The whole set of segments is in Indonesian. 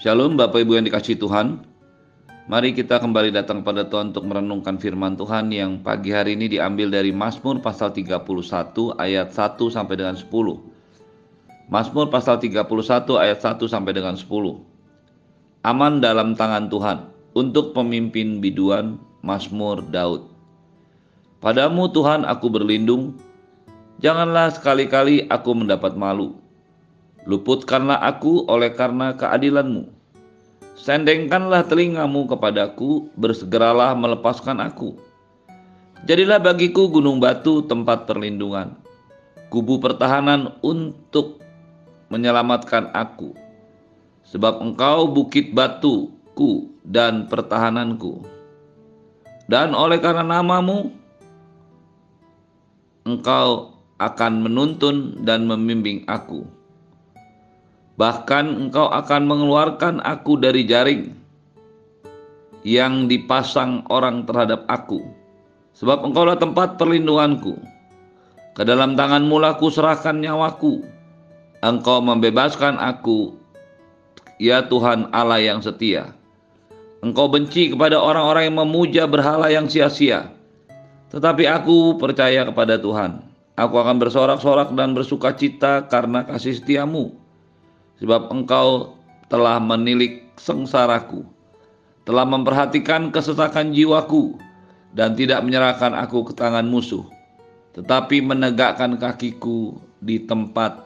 Shalom Bapak Ibu yang dikasih Tuhan. Mari kita kembali datang pada Tuhan untuk merenungkan firman Tuhan yang pagi hari ini diambil dari Mazmur pasal 31 ayat 1 sampai dengan 10. Mazmur pasal 31 ayat 1 sampai dengan 10. Aman dalam tangan Tuhan untuk pemimpin biduan Mazmur Daud. Padamu Tuhan aku berlindung, janganlah sekali-kali aku mendapat malu. Luputkanlah aku oleh karena keadilanmu Sendengkanlah telingamu kepadaku, bersegeralah melepaskan aku. Jadilah bagiku gunung batu tempat perlindungan, kubu pertahanan untuk menyelamatkan aku. Sebab engkau bukit batuku dan pertahananku. Dan oleh karena namamu, engkau akan menuntun dan membimbing aku Bahkan engkau akan mengeluarkan aku dari jaring yang dipasang orang terhadap aku. Sebab engkaulah tempat perlindunganku. Ke dalam tanganmu lah ku serahkan nyawaku. Engkau membebaskan aku, ya Tuhan Allah yang setia. Engkau benci kepada orang-orang yang memuja berhala yang sia-sia. Tetapi aku percaya kepada Tuhan. Aku akan bersorak-sorak dan bersuka cita karena kasih setiamu sebab engkau telah menilik sengsaraku, telah memperhatikan kesesakan jiwaku, dan tidak menyerahkan aku ke tangan musuh, tetapi menegakkan kakiku di tempat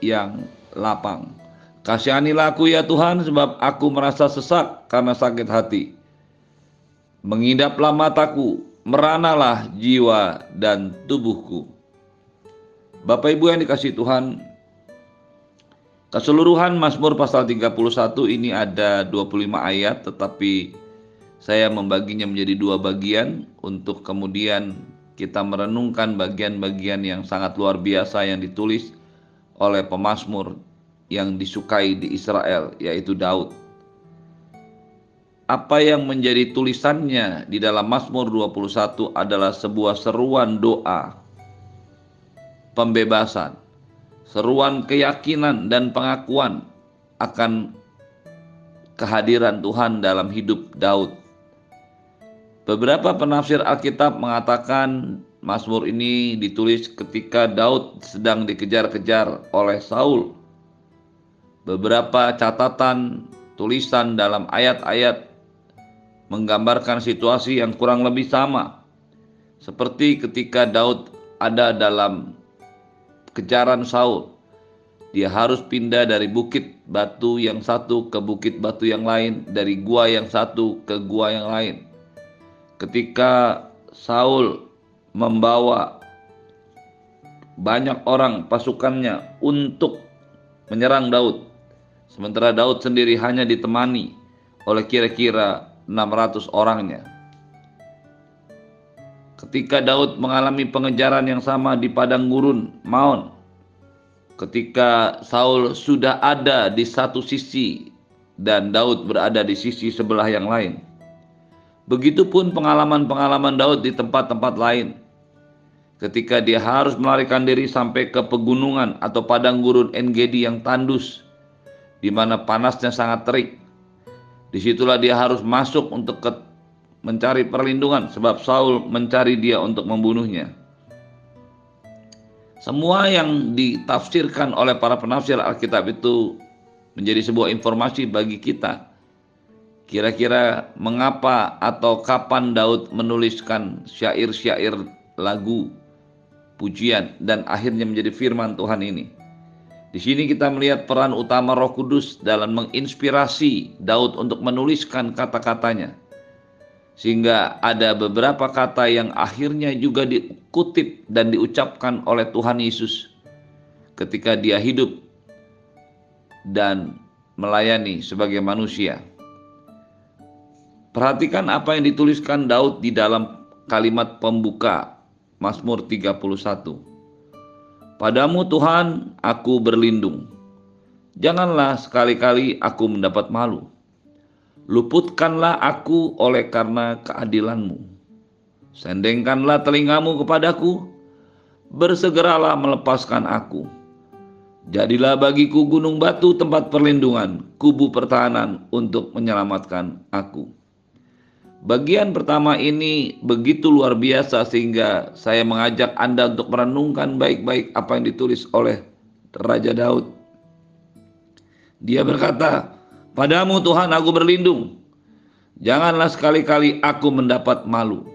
yang lapang. Kasihanilah aku ya Tuhan, sebab aku merasa sesak karena sakit hati. Mengidaplah mataku, meranalah jiwa dan tubuhku. Bapak Ibu yang dikasih Tuhan, Keseluruhan Mazmur pasal 31 ini ada 25 ayat tetapi saya membaginya menjadi dua bagian untuk kemudian kita merenungkan bagian-bagian yang sangat luar biasa yang ditulis oleh pemazmur yang disukai di Israel yaitu Daud. Apa yang menjadi tulisannya di dalam Mazmur 21 adalah sebuah seruan doa pembebasan seruan keyakinan dan pengakuan akan kehadiran Tuhan dalam hidup Daud. Beberapa penafsir Alkitab mengatakan Mazmur ini ditulis ketika Daud sedang dikejar-kejar oleh Saul. Beberapa catatan tulisan dalam ayat-ayat menggambarkan situasi yang kurang lebih sama. Seperti ketika Daud ada dalam kejaran Saul. Dia harus pindah dari bukit batu yang satu ke bukit batu yang lain, dari gua yang satu ke gua yang lain. Ketika Saul membawa banyak orang pasukannya untuk menyerang Daud, sementara Daud sendiri hanya ditemani oleh kira-kira 600 orangnya. Ketika Daud mengalami pengejaran yang sama di padang gurun Maon, ketika Saul sudah ada di satu sisi dan Daud berada di sisi sebelah yang lain. Begitupun pengalaman-pengalaman Daud di tempat-tempat lain. Ketika dia harus melarikan diri sampai ke pegunungan atau padang gurun Engedi yang tandus, di mana panasnya sangat terik. Di situlah dia harus masuk untuk ke mencari perlindungan sebab Saul mencari dia untuk membunuhnya. Semua yang ditafsirkan oleh para penafsir Alkitab itu menjadi sebuah informasi bagi kita. Kira-kira mengapa atau kapan Daud menuliskan syair-syair lagu pujian dan akhirnya menjadi firman Tuhan ini. Di sini kita melihat peran utama Roh Kudus dalam menginspirasi Daud untuk menuliskan kata-katanya sehingga ada beberapa kata yang akhirnya juga dikutip dan diucapkan oleh Tuhan Yesus ketika dia hidup dan melayani sebagai manusia. Perhatikan apa yang dituliskan Daud di dalam kalimat pembuka Mazmur 31. Padamu Tuhan aku berlindung. Janganlah sekali-kali aku mendapat malu. Luputkanlah aku oleh karena keadilanmu. Sendengkanlah telingamu kepadaku, bersegeralah melepaskan aku. Jadilah bagiku gunung batu tempat perlindungan, kubu pertahanan untuk menyelamatkan aku. Bagian pertama ini begitu luar biasa sehingga saya mengajak Anda untuk merenungkan baik-baik apa yang ditulis oleh Raja Daud. Dia berkata, "Padamu Tuhan aku berlindung. Janganlah sekali-kali aku mendapat malu."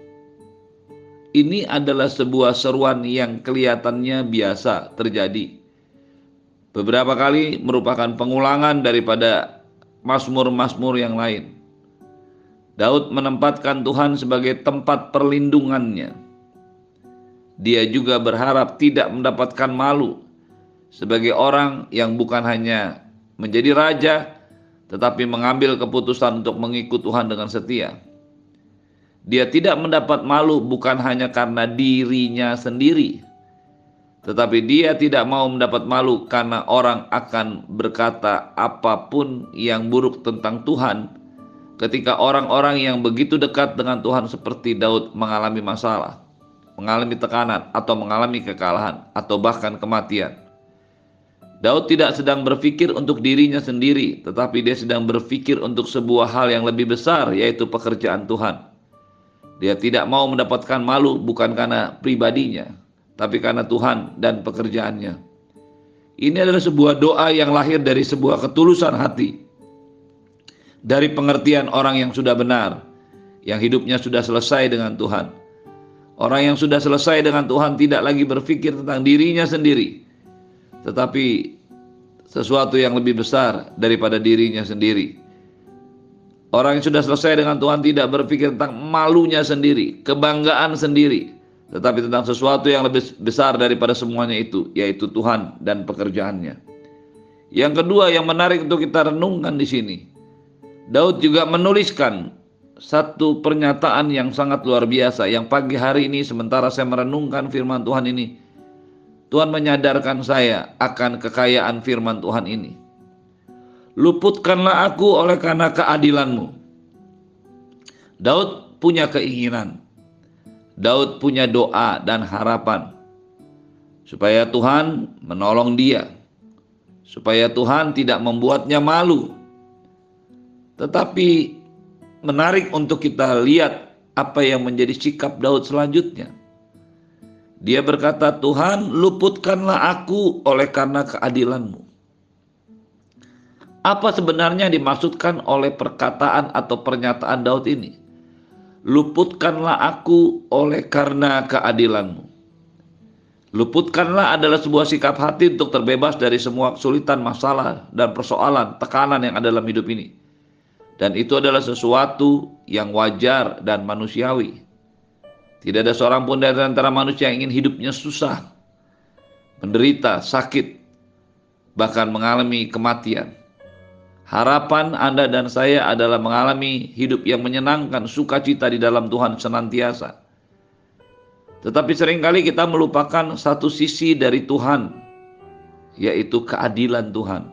Ini adalah sebuah seruan yang kelihatannya biasa terjadi beberapa kali merupakan pengulangan daripada mazmur-mazmur yang lain. Daud menempatkan Tuhan sebagai tempat perlindungannya. Dia juga berharap tidak mendapatkan malu sebagai orang yang bukan hanya menjadi raja, tetapi mengambil keputusan untuk mengikut Tuhan dengan setia. Dia tidak mendapat malu bukan hanya karena dirinya sendiri, tetapi dia tidak mau mendapat malu karena orang akan berkata apa pun yang buruk tentang Tuhan ketika orang-orang yang begitu dekat dengan Tuhan seperti Daud mengalami masalah, mengalami tekanan atau mengalami kekalahan atau bahkan kematian. Daud tidak sedang berpikir untuk dirinya sendiri, tetapi dia sedang berpikir untuk sebuah hal yang lebih besar, yaitu pekerjaan Tuhan. Dia tidak mau mendapatkan malu bukan karena pribadinya, tapi karena Tuhan dan pekerjaannya. Ini adalah sebuah doa yang lahir dari sebuah ketulusan hati. Dari pengertian orang yang sudah benar, yang hidupnya sudah selesai dengan Tuhan. Orang yang sudah selesai dengan Tuhan tidak lagi berpikir tentang dirinya sendiri, tetapi sesuatu yang lebih besar daripada dirinya sendiri. Orang yang sudah selesai dengan Tuhan tidak berpikir tentang malunya sendiri, kebanggaan sendiri, tetapi tentang sesuatu yang lebih besar daripada semuanya itu, yaitu Tuhan dan pekerjaannya. Yang kedua yang menarik untuk kita renungkan di sini, Daud juga menuliskan satu pernyataan yang sangat luar biasa yang pagi hari ini sementara saya merenungkan firman Tuhan ini Tuhan menyadarkan saya akan kekayaan firman Tuhan ini luputkanlah aku oleh karena keadilanmu Daud punya keinginan Daud punya doa dan harapan supaya Tuhan menolong dia, supaya Tuhan tidak membuatnya malu. Tetapi menarik untuk kita lihat apa yang menjadi sikap Daud selanjutnya. Dia berkata, "Tuhan, luputkanlah aku oleh karena keadilanmu." Apa sebenarnya dimaksudkan oleh perkataan atau pernyataan Daud ini? luputkanlah aku oleh karena keadilanmu. Luputkanlah adalah sebuah sikap hati untuk terbebas dari semua kesulitan, masalah, dan persoalan, tekanan yang ada dalam hidup ini. Dan itu adalah sesuatu yang wajar dan manusiawi. Tidak ada seorang pun dari antara manusia yang ingin hidupnya susah, menderita, sakit, bahkan mengalami kematian. Harapan Anda dan saya adalah mengalami hidup yang menyenangkan, sukacita di dalam Tuhan senantiasa. Tetapi sering kali kita melupakan satu sisi dari Tuhan, yaitu keadilan Tuhan.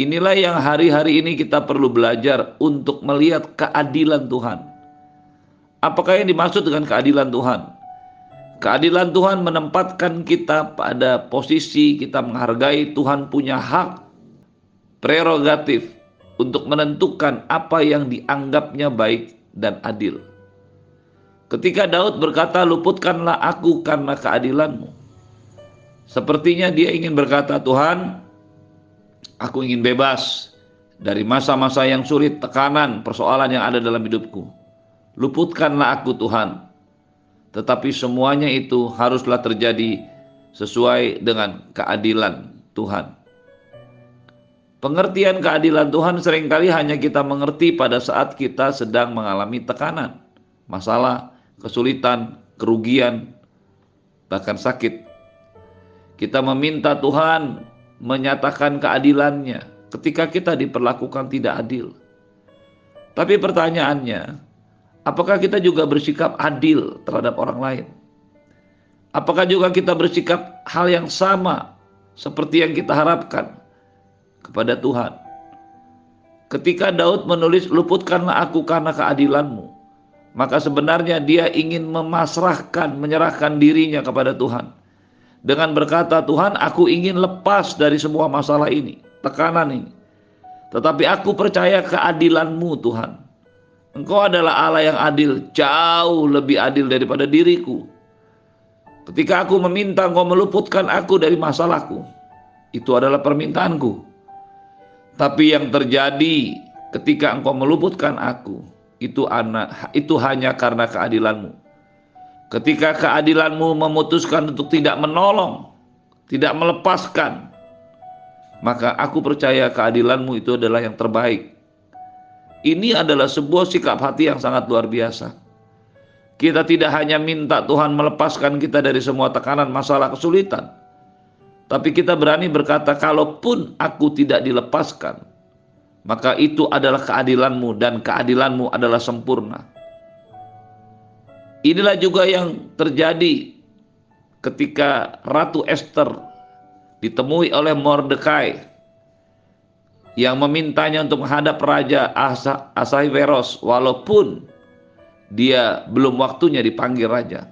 Inilah yang hari-hari ini kita perlu belajar untuk melihat keadilan Tuhan. Apakah yang dimaksud dengan keadilan Tuhan? Keadilan Tuhan menempatkan kita pada posisi kita menghargai Tuhan punya hak prerogatif untuk menentukan apa yang dianggapnya baik dan adil. Ketika Daud berkata, "Luputkanlah aku karena keadilanmu." Sepertinya dia ingin berkata, "Tuhan, aku ingin bebas dari masa-masa yang sulit, tekanan, persoalan yang ada dalam hidupku. Luputkanlah aku, Tuhan." Tetapi semuanya itu haruslah terjadi sesuai dengan keadilan Tuhan. Pengertian keadilan Tuhan sering kali hanya kita mengerti pada saat kita sedang mengalami tekanan, masalah, kesulitan, kerugian, bahkan sakit. Kita meminta Tuhan menyatakan keadilannya ketika kita diperlakukan tidak adil. Tapi pertanyaannya, apakah kita juga bersikap adil terhadap orang lain? Apakah juga kita bersikap hal yang sama seperti yang kita harapkan? kepada Tuhan. Ketika Daud menulis luputkanlah aku karena keadilanmu, maka sebenarnya dia ingin memasrahkan, menyerahkan dirinya kepada Tuhan. dengan berkata, "Tuhan, aku ingin lepas dari semua masalah ini, tekanan ini. Tetapi aku percaya keadilan-Mu, Tuhan. Engkau adalah Allah yang adil, jauh lebih adil daripada diriku. Ketika aku meminta Engkau meluputkan aku dari masalahku, itu adalah permintaanku. Tapi yang terjadi ketika Engkau meluputkan aku, itu anak itu hanya karena keadilanmu. Ketika keadilanmu memutuskan untuk tidak menolong, tidak melepaskan, maka aku percaya keadilanmu itu adalah yang terbaik. Ini adalah sebuah sikap hati yang sangat luar biasa. Kita tidak hanya minta Tuhan melepaskan kita dari semua tekanan, masalah, kesulitan, tapi kita berani berkata, "Kalaupun aku tidak dilepaskan, maka itu adalah keadilanmu, dan keadilanmu adalah sempurna." Inilah juga yang terjadi ketika Ratu Esther ditemui oleh Mordekai yang memintanya untuk menghadap Raja Asahveros walaupun dia belum waktunya dipanggil raja.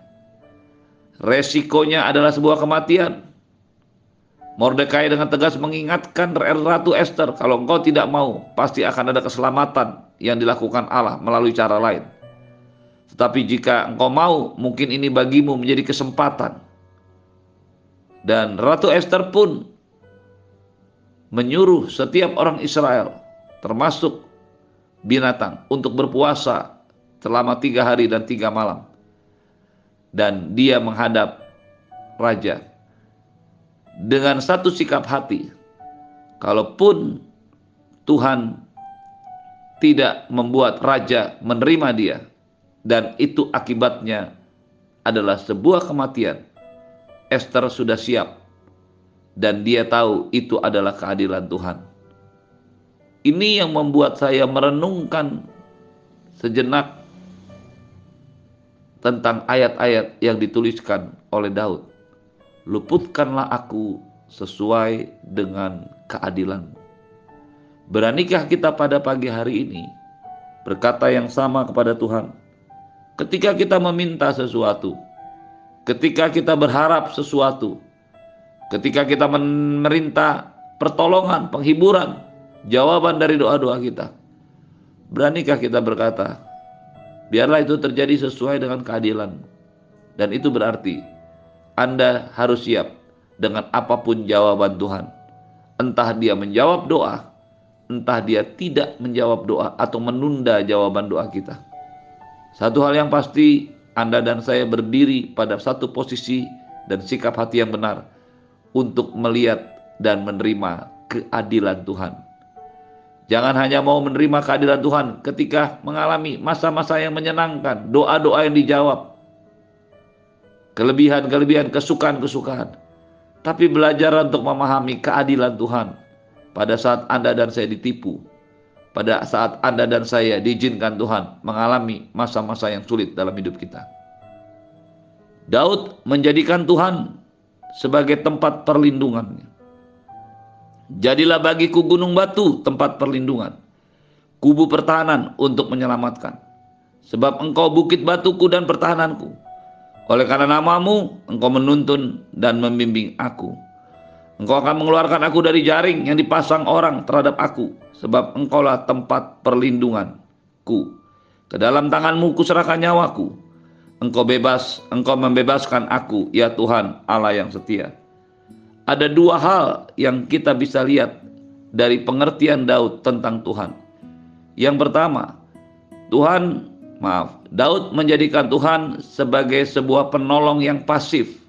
Resikonya adalah sebuah kematian. Mordekai dengan tegas mengingatkan Ratu Esther, kalau engkau tidak mau, pasti akan ada keselamatan yang dilakukan Allah melalui cara lain. Tetapi jika engkau mau, mungkin ini bagimu menjadi kesempatan. Dan Ratu Esther pun menyuruh setiap orang Israel, termasuk binatang, untuk berpuasa selama tiga hari dan tiga malam. Dan dia menghadap raja dengan satu sikap hati. Kalaupun Tuhan tidak membuat raja menerima dia, dan itu akibatnya adalah sebuah kematian. Esther sudah siap dan dia tahu itu adalah keadilan Tuhan. Ini yang membuat saya merenungkan sejenak tentang ayat-ayat yang dituliskan oleh Daud. Luputkanlah aku sesuai dengan keadilan. Beranikah kita pada pagi hari ini berkata yang sama kepada Tuhan? Ketika kita meminta sesuatu, ketika kita berharap sesuatu, ketika kita memerintah pertolongan, penghiburan, jawaban dari doa-doa kita, beranikah kita berkata, biarlah itu terjadi sesuai dengan keadilan. Dan itu berarti Anda harus siap dengan apa pun jawaban Tuhan. Entah dia menjawab doa, entah dia tidak menjawab doa atau menunda jawaban doa kita. Satu hal yang pasti, Anda dan saya berdiri pada satu posisi dan sikap hati yang benar untuk melihat dan menerima keadilan Tuhan. Jangan hanya mau menerima keadilan Tuhan ketika mengalami masa-masa yang menyenangkan, doa-doa yang dijawab, kelebihan-kelebihan, kesukaan-kesukaan. Tapi belajar untuk memahami keadilan Tuhan pada saat Anda dan saya ditipu, pada saat Anda dan saya diizinkan Tuhan mengalami masa-masa yang sulit dalam hidup kita. Daud menjadikan Tuhan sebagai tempat perlindungannya. Jadilah bagiku gunung batu tempat perlindungan, kubu pertahanan untuk menyelamatkan. Sebab engkau bukit batuku dan pertahananku. Oleh karena namamu, engkau menuntun dan membimbing aku. Engkau akan mengeluarkan aku dari jaring yang dipasang orang terhadap aku, sebab engkaulah tempat perlindunganku. Ke dalam tanganmu kuserahkan nyawaku. Engkau bebas, engkau membebaskan aku, ya Tuhan Allah yang setia. Ada dua hal yang kita bisa lihat dari pengertian Daud tentang Tuhan. Yang pertama, Tuhan, maaf, Daud menjadikan Tuhan sebagai sebuah penolong yang pasif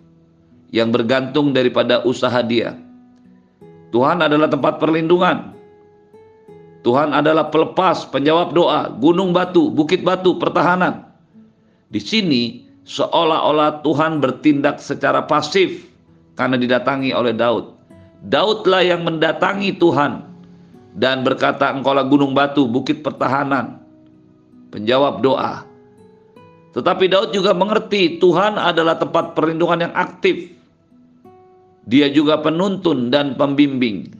yang bergantung daripada usaha dia. Tuhan adalah tempat perlindungan. Tuhan adalah pelepas, penjawab doa, gunung batu, bukit batu, pertahanan. Di sini seolah-olah Tuhan bertindak secara pasif karena didatangi oleh Daud. Daudlah yang mendatangi Tuhan dan berkata, "Engkaulah gunung batu, bukit pertahanan." Penjawab doa. Tetapi Daud juga mengerti Tuhan adalah tempat perlindungan yang aktif dia juga penuntun dan pembimbing.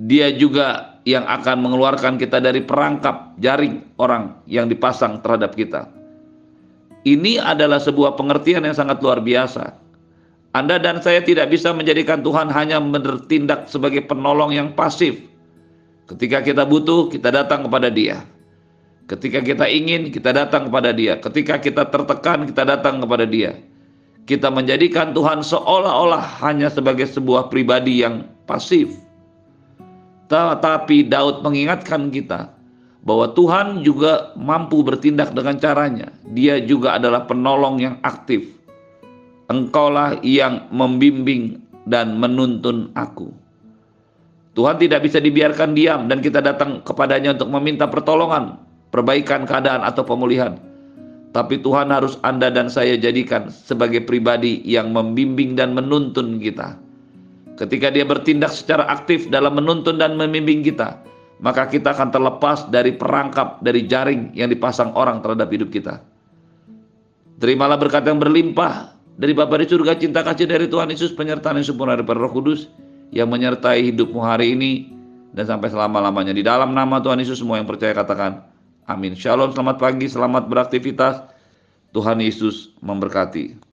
Dia juga yang akan mengeluarkan kita dari perangkap jaring orang yang dipasang terhadap kita. Ini adalah sebuah pengertian yang sangat luar biasa. Anda dan saya tidak bisa menjadikan Tuhan hanya bertindak sebagai penolong yang pasif. Ketika kita butuh, kita datang kepada Dia. Ketika kita ingin, kita datang kepada Dia. Ketika kita tertekan, kita datang kepada Dia. Kita menjadikan Tuhan seolah-olah hanya sebagai sebuah pribadi yang pasif. Tetapi Daud mengingatkan kita bahwa Tuhan juga mampu bertindak dengan caranya. Dia juga adalah penolong yang aktif Engkaulah yang membimbing dan menuntun aku. Tuhan tidak bisa dibiarkan diam dan kita datang kepadanya untuk meminta pertolongan, perbaikan keadaan atau pemulihan. Tapi Tuhan harus Anda dan saya jadikan sebagai pribadi yang membimbing dan menuntun kita. Ketika dia bertindak secara aktif dalam menuntun dan membimbing kita, maka kita akan terlepas dari perangkap, dari jaring yang dipasang orang terhadap hidup kita. Terimalah berkat yang berlimpah dari Bapa di surga cinta kasih dari Tuhan Yesus penyertaan yang sempurna dari Roh Kudus yang menyertai hidupmu hari ini dan sampai selama-lamanya di dalam nama Tuhan Yesus semua yang percaya katakan amin. Shalom, selamat pagi, selamat beraktivitas. Tuhan Yesus memberkati.